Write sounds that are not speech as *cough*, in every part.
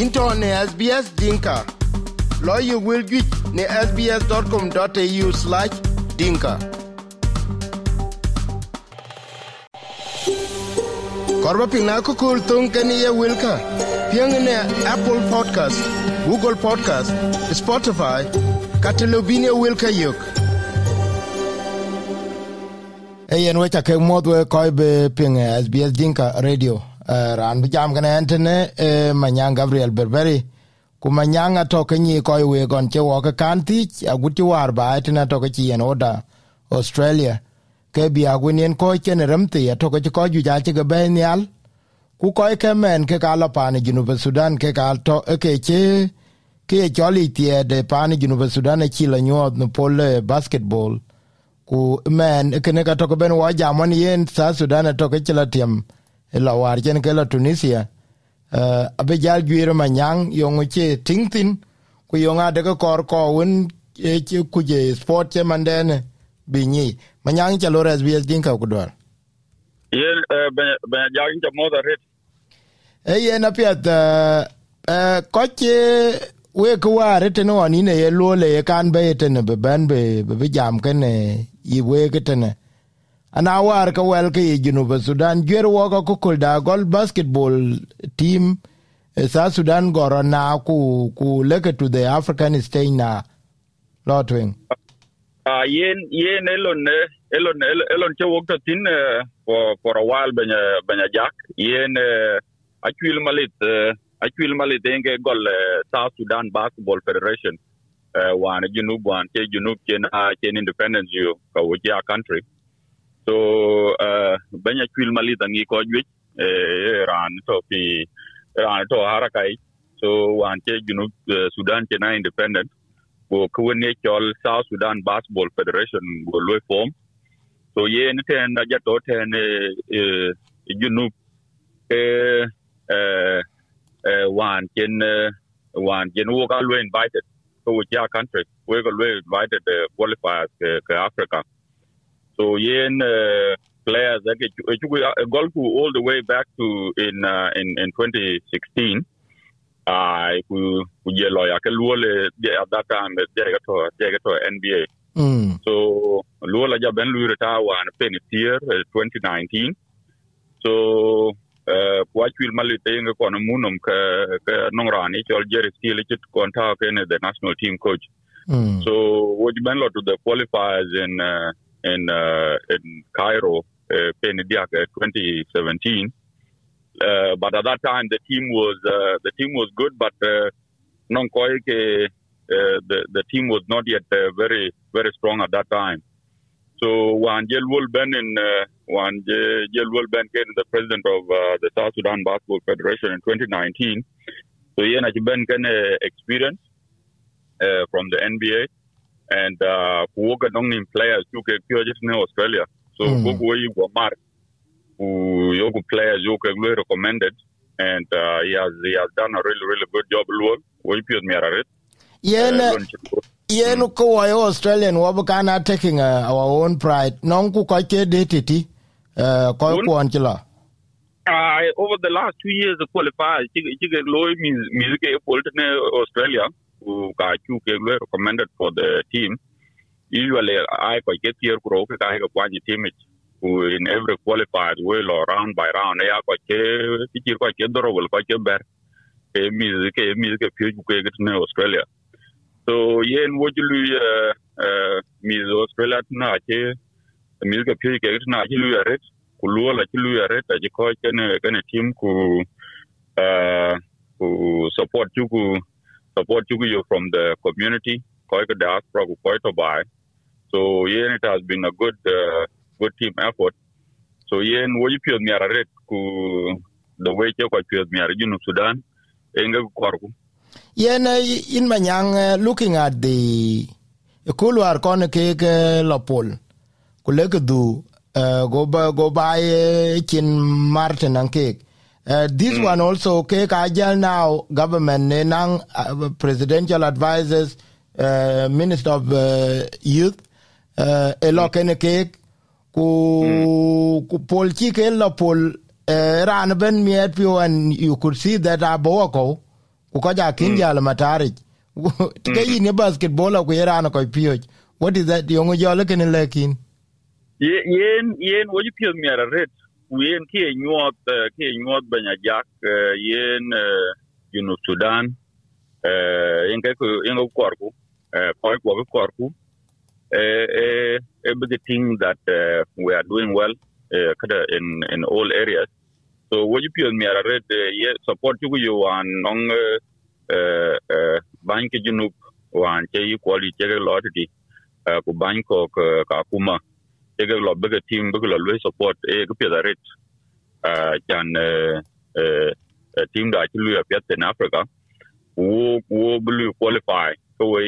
into ne SBS Dinka. Lawyer will get ne sbs.com.au slash dinka. Korba pina kukul tung kani ye wilka. Piang Apple Podcast, Google Podcast, Spotify, Catalubinia wilka yuk. Eyen wecha ke modwe koi be ping SBS Dinka Radio. Ran jam kana entene uh, manyang Gabriel Berberi. Ku manyang ato kenyi koi we gon che wo ka kan ti aguti war ba etina to ke yen oda Australia. Ke bi agwinien ko chen remti ato ke ko ju ja ke be nyal. Ku koi ke men ke ka lo pani junu Sudan ke ka to ke che ke choli tie de pani junu Sudan e chi la nyot no pole basketball. Ku men kene ka to ke ben wa jamon yen sa Sudan to ke chila tiem la war chen ke la tunisia. Uh, abe jal juire manyang yongu che tingthin ku yongu adeke kor ko wun e ku je sport che mandene binyi manyang cha lor SBS dinka kudwar yen eh, benya jagin cha moda rit. E yen apiat eh, koche we kuware tene wanine ye luole ye kan be tene be ben be be jam kene yi we ketene ana war ka wel ke junuba sudan jwer wo ko kul da gol basketball team. Sa sudan goro na ku ku leke to the african stage na lotwing uh, yen yen elon elon elon che wok tin uh, for for a while benya benya jack. Yen uh, akwil malit uh, akwil malit enge gol uh, south sudan basketball federation. Uh, wan junub wan che junub chen uh, chen independence you ka wo country so uh, benya chwil malit ko jwech eh, ran to ki ran to harakai so wan che junub uh, sudan che na independent go kwene chol south sudan basketball federation go lo form. So ye ni ten na jato ten eh, eh, junub eh, eh, eh, wan chen eh, wan chen wo ka lo invited. To which country we go lo invited qualifiers ke africa so yen uh, players that get uh, golf all the way back to in uh, in in 2016. I ku ye lawyer ke luole at that time got to got to NBA. mm. So luola ja ben lu retire wan pen year uh, 2019. So uh kwa chwil mali tenge kono munum ke ke nongrani chol Jerry Steele chit konta ke the national team coach. Mm. So what you been to the qualifiers in uh, in uh, in Cairo, uh, Penediak, uh, 2017. Uh, but at that time, the team was the team was good, but non the the team was not yet very very strong at that time. So when Jelwul Ben in when Ben came the president of uh, the South Sudan Basketball Federation in 2019, so he had uh, experience uh, from the NBA and uh kuoga nong nim players you ke pure just in Australia. So Mm. go go you go mark who yogu players you ke recommended and uh he has he has done a really really good job. Luo we pure me are it. yen yen ko wa australian wo kana taking uh, our own pride. Non ku ko ke de titi uh, ko ko an chila Uh, over the last two years, the qualifiers, Chige Loy music in Australia, ka chu ke le recommended for the team. I ai ko ke tier gro ke ka ga kwa ni team ku in every qualified we lo round by round. Ya ko ke ti ti ko ke doro ko ke ber. Ke mi ke mi ke pyu ku ke ne australia. So yen wo lu eh, eh, mi australia na ke mi ke pyu ke na ke lu ya ret ku lu la ke lu ya ret ta ko ke ne ke ne team ku eh, ku support ku support you from the community ko ko diaspora ku ko to buy so yeah it has been a good uh, good team effort. So yeah wo yi pio miara ret ku the way ke ko pio miara junu sudan enga ku korku yen uh, in manyang uh, looking at the kulwar kon ke ke lopol ku le du uh, go by kin martin and cake Uh, this mm. one also ke kajal now government ne nang uh, presidential advisors uh, minister of uh, youth uh, elo mm. kene ke ku mm. ku pol chi ke lo pol uh, ran ben miet pio and you could see that aboko ku ko ja kin ja la matari *laughs* ke yi ne basketball ko yera na ko pio. What is that? Yongo jo le ken lekin yen yen wo pio mi ara ret yen ki nyuot ki nyuot banya jak yen you know sudan yen ke yen ko korku ko ko korku a big thing that uh, we are doing well uh, in in all areas. So what you feel me are red support you you on on bank junub wan che equally che lot di ku bank ko ka kuma ye ke lo be ke ting be ke lo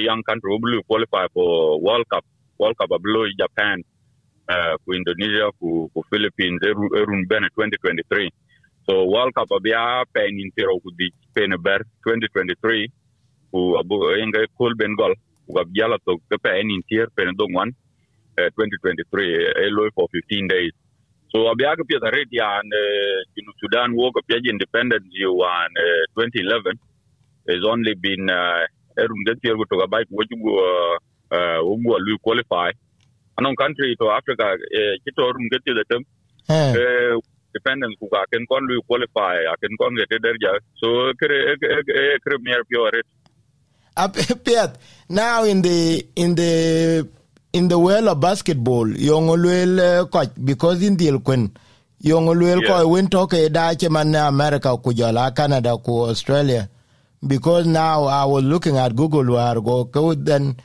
young country wo qualify for world cup cup ablo japan. Uh, ku indonesia ku ku philippines erun eru bene 2023 so world cup abia pen intero ku di pen ber 2023 ku abu enga kol ben gol ku abjala to ke pen intier pen dongwan 2023 a elo for 15 days. So abia ke pia red ya and uh, Sudan walk up independence you on uh, 2011 has only been uh, erum de tier to ga bai wo jugo uh wo lu qualify? Anon country to africa kito rum de tier dem eh dependence ku ga ken kon lu qualify a ken kon ge derja so kre kre mer pure *laughs* Piet, now in the in the in the world of basketball, young will coach eh, because in the Elquin, young will Yeah. ko win talk eh, a Dutch man America ku jola Canada ku Australia. Because now I was looking at Google where go then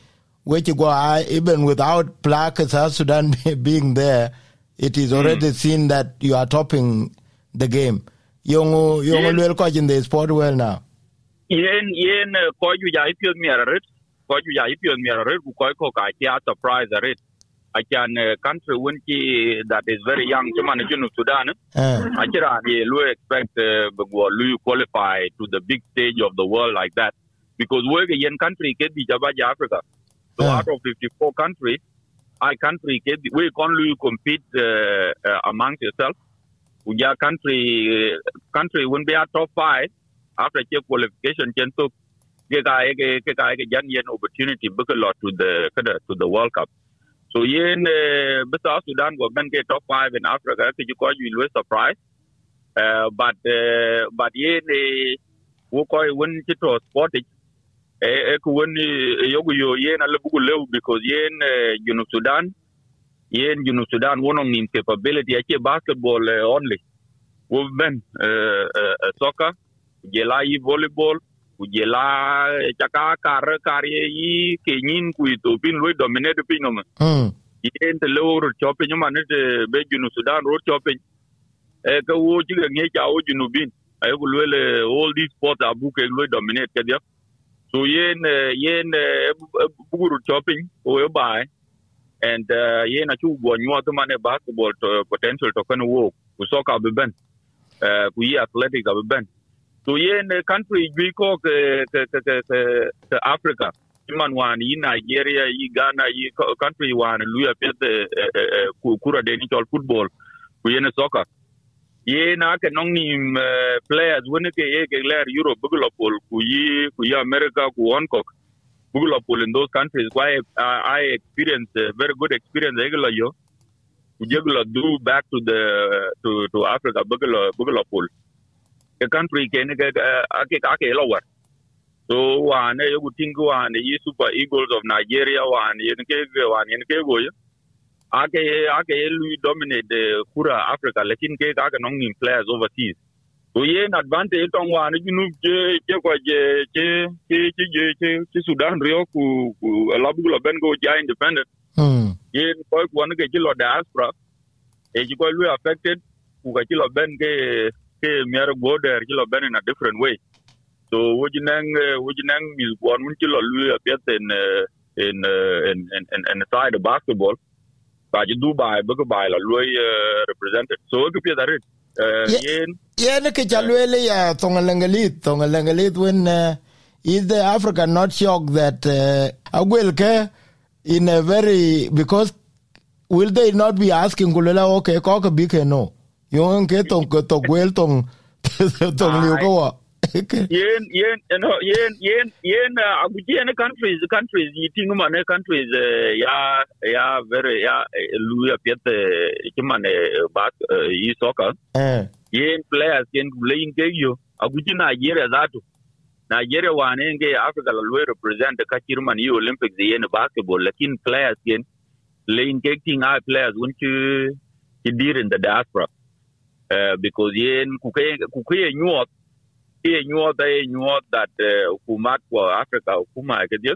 which go I even without plaque South Sudan *laughs* being there, it is already hmm. seen that you are topping the game. Young young Yeah. will coach in the sport world now. yen yen eh, ko ju ja ipion mi araret ko ju ja ipion mi araret ku ko ko ka ti a surprise aret a can country ki that is very young chuma ne junu sudan Uh, yeah, we expect uh, Bagua Lu qualify to the big stage of the world like that because a young country can be Jabaja Africa. So out of 54 countries, I country be, we can Lu compete uh, uh, amongst yourself. We country uh, country when we are top five after check qualification can to get a get a get an opportunity book a lot to the to the World Cup. So yen uh, South Sudan go ben get top five in Africa. Could you call you will surprise? Uh, but uh, but yen uh, wo won ci to sport e ko yen because yen uh, Junub Sudan yen Junub Sudan wonong nim capability ake basketball only wo uh, soccer volleyball ku jela chaka kar kar ye yi kenyin ku to bin lo dominate pin no mm, yen te lo ro chope nyuma ne te be junu Sudan ro chope e ka wo ji ga nge ja o Junubin ay ku le all these sports abu ke lo dominate ke dia so yen eh, yen buguru chope o yo bai and uh, yen a chu go nyu to mane basketball to potential to kan wo ku soka be ben. Uh, ku yi athletic be ben so yen country gwi ko ke ke ke ke, Africa. Man wan yi Nigeria yi Ghana yi co- country wan luya pet eh, eh, eh, ku- kura de ni football. Ku yen soccer. Ye na ke nong ni players woni ke ye ke ler Europe bugula pol ku yi ku yi America ku Hong Kong bugula pol in those countries why I, I experience uh, very good experience egla yo. Jegla do back to the to to Africa bugula bugula pol the country ke ne ke uh, ake ake lower. So wane yogu tingu wane yi super eagles of Nigeria wane yen ke wane yen ke go ake ake lu dominate kura Africa lekin ke ake nong nim players overseas. So yen advantage tong wane junu je je ko je je je je je je Sudan rio ku ku labu la ben go ja independent. Mm, yen ko ko ne ke lo diaspora e ko lu affected ku ka lo ben ke ke mer go der ji lo ben in a different way. So woji nang woji nang mi ko mun ji lo lui apet in uh, in, uh, in in in in side of basketball. Ba ji dubai bu ko bai lui uh, represented. So ko uh, Ye- yen Yeah, ke chalwele ya tongalengalit, tongalengalit when uh, is the Africa not shocked that uh, Agwel ke in a very because will they not be asking kulela okay koka bike no. Yung ke tong ke to gwel liu ko wa. yen yen no yen yen yen uh, aguji ene countries countries yitingu mane countries uh, ya ya very ya uh, luya piet kimane bak yi soccer eh yen players yen playing ke yo. Aguji Nigeria zatu Nigeria wane nge Africa la lwe represent ka kirman yi Olympics yen basketball lakin players yen playing ke ting players won ki ki dir in the diaspora uh, because yen kuke kuke nyuot ye nyuot ye nyuot that uh, hukumat kwa Africa hukuma ke dia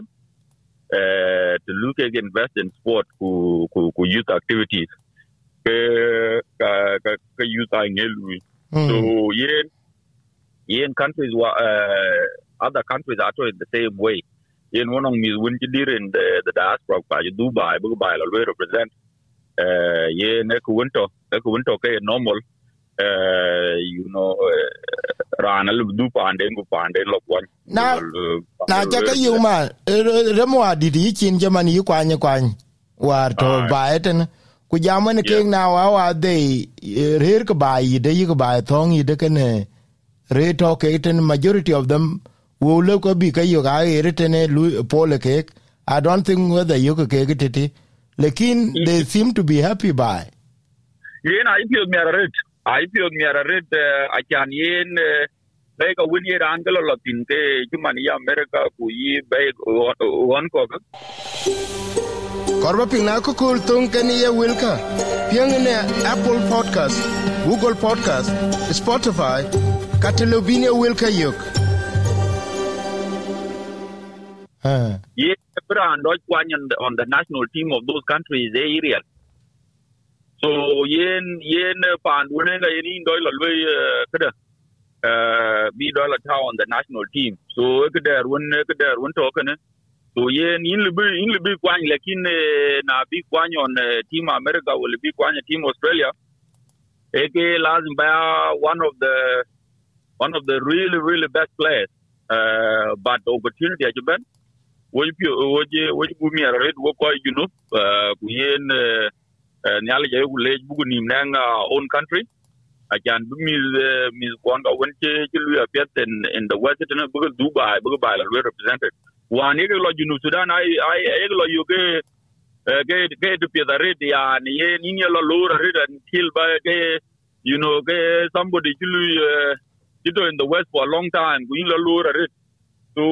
uh, to look at invest in sport ku ku, ku youth activities. Ke ka ka, ka youth ai ngelu so mm. yen yen countries wa uh, other countries are in the same way. Yen one of me win dir in the, the diaspora pa Dubai Dubai la represent uh, yen ek winter ek winter ke normal you know uh, rana lu du pande ngu pande lo kwan Na- na jaka yu ma remo adidi chin jaman yi kwanye kwany war to Aye. baeten ku jamani ke na wa wa de rer ke ba yi de yi ke ba thong yi de kene re to ke ten majority of them wo le ko bi ka yu ga re ten lu pole ke. I don't think whether you ke ke tete lekin they seem to be happy by. Yena ai mi ara ret ai pio mi ara ret a chan yen be ka win ye ran lo tin ke chuman ya america ku yi be won ko ka korba ping na ko kul tung ken ye wilka. Piang ne apple podcast google podcast spotify katelobine wilka yok uh, yen brand on the, on the national team of those countries e area so yen yen pan wone ga yen doj lo lwe kada bi doj la ta on the national team. So kada run kada run to kana so yen in libi in libi kwany lakin na bi kwany on team america will bi kwany team australia. Eke lazim ba one of the one of the really really best players uh, but opportunity ajuban woj wo woj woj bumi ara red wo ko junu uh, ku yen uh, uh, nyal je ku lej bugu nim own country. Ajan bu mi uh, mi kon ga won che che lu apet in in the west ne bugu dubai bugu ba la lu represented. Wan ye lo junu sudan ai ai ye lo yu ke uh, ke ke to pia red ya ni ni ye lo lo red until ba ke you know ke somebody chilu uh, chito in the west for a long time ku lo lo red so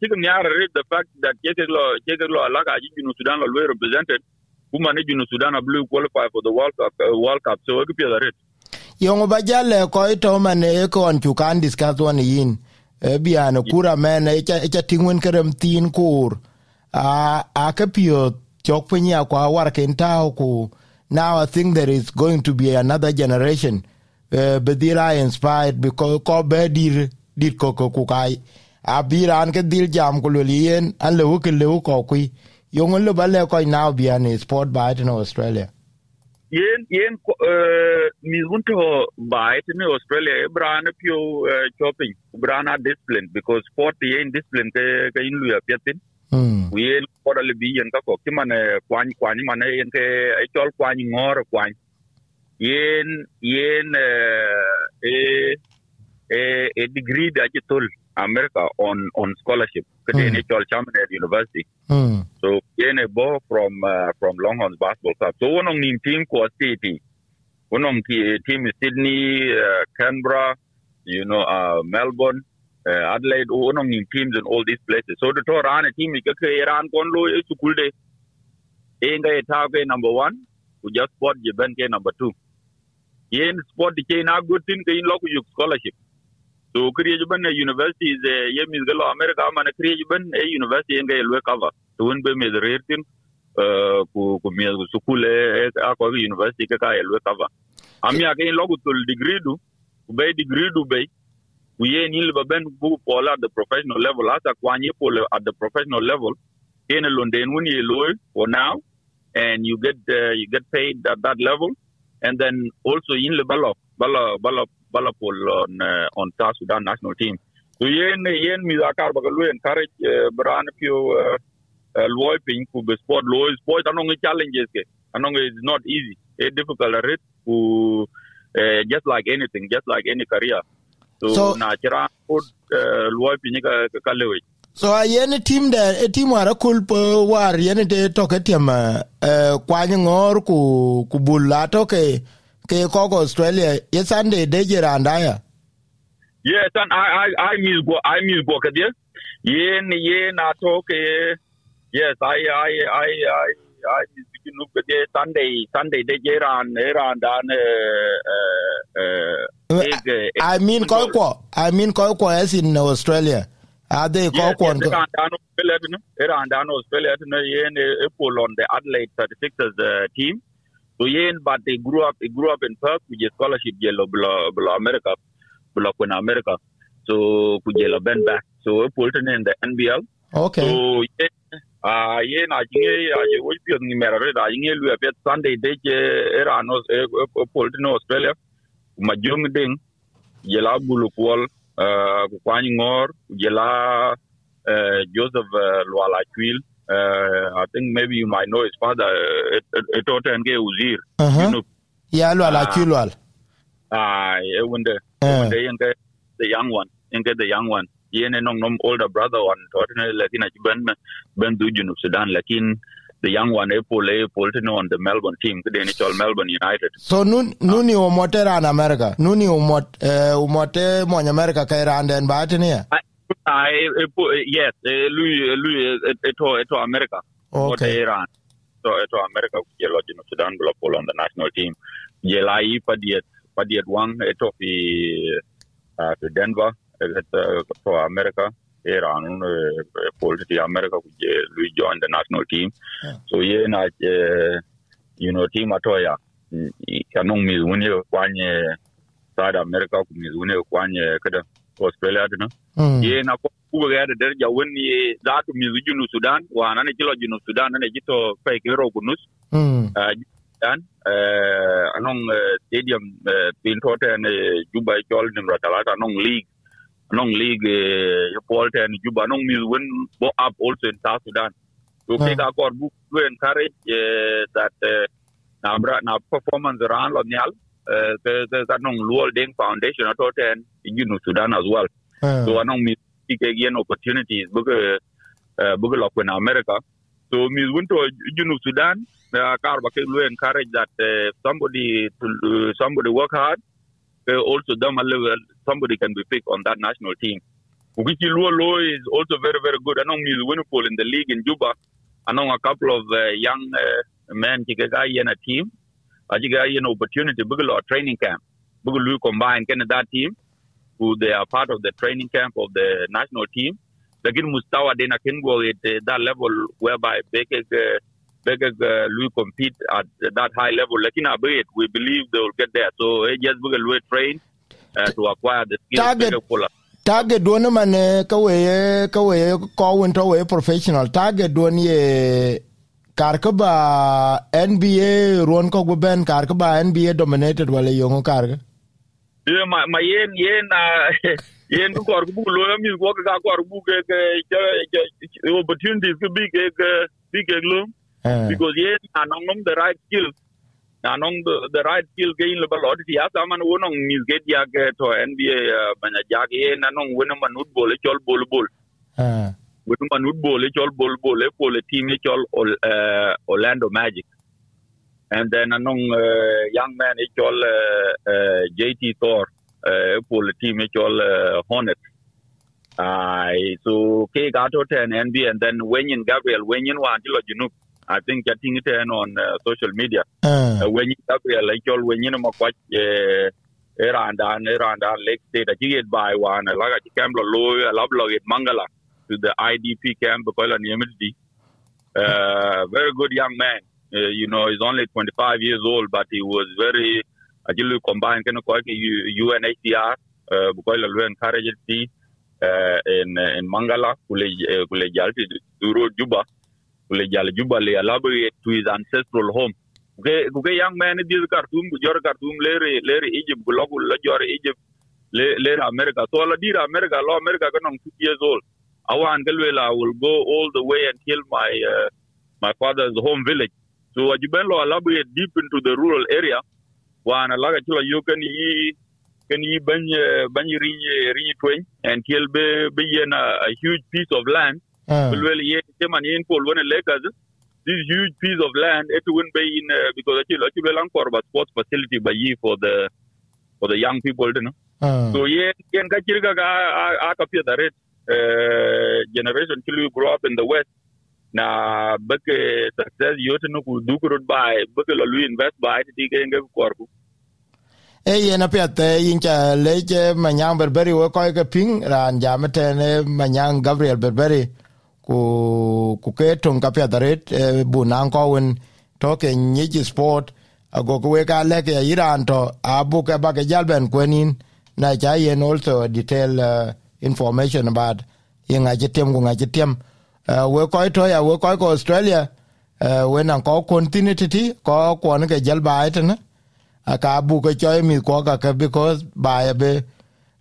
chicken nyara read the fact that cheke lo cheke lo ji junu sudan lo well represented kuma ne junu sudan blue qualify for the world cup uh, world cup. So ekipia the red yong ba jale ko to mane e kon chu kan discuss one yin. E bian kura men e cha e cha tingwen kerem tin kur. A a ke pio chok pinya kwa war ken tao ku. Now i think there is going to be another generation uh, bedira inspired because ko be dir dit ko ko kai. Abiran biran ke dil jam ko le yen an le ke le ko ku yong lo ba le ko na bi an sport ba in australia. Yen yen eh, mi hunto ba in australia eh, bran pio shopping eh, bran a discipline because sport yen discipline ke ke in lu apetin ku hmm. yen ko le bi yen ka ko ki mane kwan kwan mane yen ke e chol kwan ngor kwan yen yen e e degree da ke tol. America on on scholarship. Because Mm. mm. mm. Chaminade University. hmm So yen a bo from uh, from Longhorns basketball club. So one of the team ko city. One of the team is Sydney, uh, Canberra, you know, uh, Melbourne, uh, Adelaide. One of the teams in all these places. So the tour run a team is Iran Konlo is school day. Inga etape number one. We just spot Jebenke number two. Yen sport the chain a good thing in local scholarship. So kriye ban university is ye mis galo america man kriye ban e university nga yelwe cover. To won be me rertin uh ku ku mi su kule a ko university ka ka yelwe cover. Ami ake in logo tul degree du ku be degree du be ku ye ni le ben bu pola at the professional level. Asa kwanye pole at the professional level in london when you low for now and you get uh, you get paid at that level. And then also in the ballot ballot ballot Balapol on uh, on South Sudan national team. So yen yen mi zakar bagalu encourage uh, bran pio uh, loy pin ku be sport loy sport anong challenges ke anong is not easy. It's difficult at ku just like anything, just like any career. so, So- na chira put loy pin ka ka- lewe so a yen team da a team wara kul po war yen de to ke eh kwany ngor ku ku bulla to ke ke ko ko australia ye sunday de jiranda ya yes and i i i miss go i miss go kadia yen yen ato ke yes i i i i i miss you kadia sunday sunday de jeran eran dan uh uh uh i mean ko ko i mean ko ko as in australia are they ko ko Iran down Australia, no? Australia, no? Yen a pull on the Adelaide 36ers uh, team. So yen, but they grew up, they grew up in Perth with a scholarship yellow below below America, below in America. So could yellow bend back. So pulled in the NBL. okay So yen, ah yen I think I would be on the mirror. I think you have Sunday day Iran a pulled in Australia. Majung ding yela bulu kwal uh, kwany ngor yela uh, Joseph Luala uh, I think maybe you might know his father uh, Etoten Ge Uzir uh you -huh. know. Ya lo la Ah. kulwal ah wende Eh. wende yenge the young one yenge the young one. Yene nong nom older brother one totene lakini ben ben du junub Sudan lakin the young one Apple Apple on the Melbourne team the ni chol Melbourne United. So nun nuni o moter an america? Nuni o mot eh o america kai randen ba tini ya I, yes, uh, Louis, Louis, eto, eto America. Okay. Iran. So eto America, je lodge no Sudan bula polo on the national team. Je lai padiet, padiet wang eto fi, uh, fi Denver, eto to America. Iran, uh, polo ti America, je Louis join the national team. Yeah. So ye na, uh, you know, team atoya. Kanong mi wuni kwanye South America, mi wuni kwanye kada You know. mm. ye na ko kuba ga da darja wani za tu mi junu Sudan wa na ne kilo junu Sudan na ne jito fai kiro gunus mm. uh, Sudan uh, anong uh, stadium uh, pin tote ne Juba jol nim ratalata anong league anong league uh, polte ne Juba anong mi win bo up also in South Sudan so Ah. ke ga kor bu encourage uh, that uh, na na performance ran lo nyal uh, ke ke ka nong Luol Deng foundation atote junu Sudan as well. Uh, so anong mi yen opportunities buga uh, lo in America. So mi you know Sudan uh, kar ba ke lu encourage that uh, somebody to, uh, somebody work hard uh, also them a level somebody can be picked on that national team. Ukichi Luo Luo is also very very good. I anong mi winful in the league in Juba anong a couple of uh, young uh, men ga yen a team aji ga yen opportunity buga lo training camp buga lu combine that team who they are part of the training camp of the national team. Lakin mustawa dena can go at uh, that level whereby can uh, can uh, lui compete at that high level. Lakin abit, we believe they will get there. So eh, just we train uh, to acquire the skills. Target. duon man ka we ka we ko won to professional target duon ye kar ka ba nba ron ko go ben kar ka ba nba dominated wala yongo kar ka? Ma my yen yen uh, *laughs* yen ko kor bu lo mi ko ka kor bu ke ke opportunities ke opportunities ke ke bi ke lo Eh, because yen anong nom the right skills anong the, the right skill gain le balot ya asa man wonong mi get ya ke to nba uh, banya jag yen anong wono manut bol chol bol bol eh, wono manut bol e chol bol bol e pole team e chol Ol- uh, Orlando Magic. And then anong uh, young man e chol uh, uh, JT Thor uh, e pole team e chol uh, Hornets Ai so ke gato ten NBA and then Wenyin Gabriel Wenyin wa antilo junub. I think chatting it on uh, social media. Eh, uh, when you Gabriel like all when you know what uh Eranda Eranda Lake State. A get by one a camp low a love log at Mangala to the IDP camp because of Uh very good young man. Uh, you know, he's only 25 years old, but he was very actually combined kind of quite UNHCR uh because of encourage it uh in in Mangala kule uh, jalti duro Juba kule jal Juba le elaborate to his ancestral home. Kuke young man this Khartoum jor Khartoum lere lere Egypt gulogu la jor Egypt le- America. So dira America lo America kanong two years old I will go all the way until my uh, my father's home village. So ajiben lo elaborate deep into the rural area. Wana laga chila yokan yi ken yi ban ban rin rin twen and tiel be be yen a, a huge piece of land. Uh, well ye teman yen pol wona lakers this huge piece of land it wouldn't be in uh, because actually actually for a sports facility by ye for the for the young people you know. Uh, so yen yen ka kirga ga a a ka pia da red uh, Eh, generation kilu grow up in the west na bake success yote no ku dukurut bai bake lo invest bai ti ke nge korku e eh, yen apiath yin cha lec manyang berberi we koy ke ping ran jam tene manyang gabriel berberi ku ku ke tong ka piath aret eh, bu nan ko wen to ke nyiji sport ago we ka leke iran to abu ke ba ke jalben kwenin na cha yen also detail uh, information about yin a jitem ku jitem uh, we to ya we koy ko australia uh, we nan ko continuity ko ko ne ke jalba etene aka bu ko choy mi ka because ba be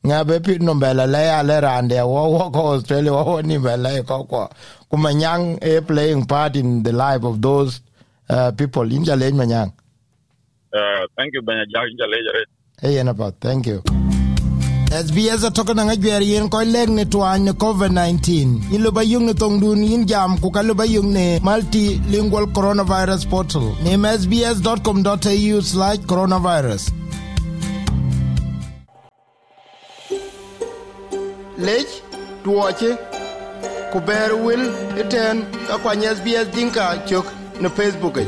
nga be pi no bela le ale rande wo wo ko australia wo ni bela ko ko kuma nyang a playing part in the life of those uh, people. In jale manyang uh, thank you banya jak jale jare hey thank you SBS atoka na ngajwer yen ko leg ne twan ne COVID-19. Ilo ba yung ne tong dun yin jam ku ka ba yung ne multilingual coronavirus portal. Name sbs.com.au slash coronavirus. Lech tuoche ku ber wil iten ka kwany SBS dinka chok ne Facebook.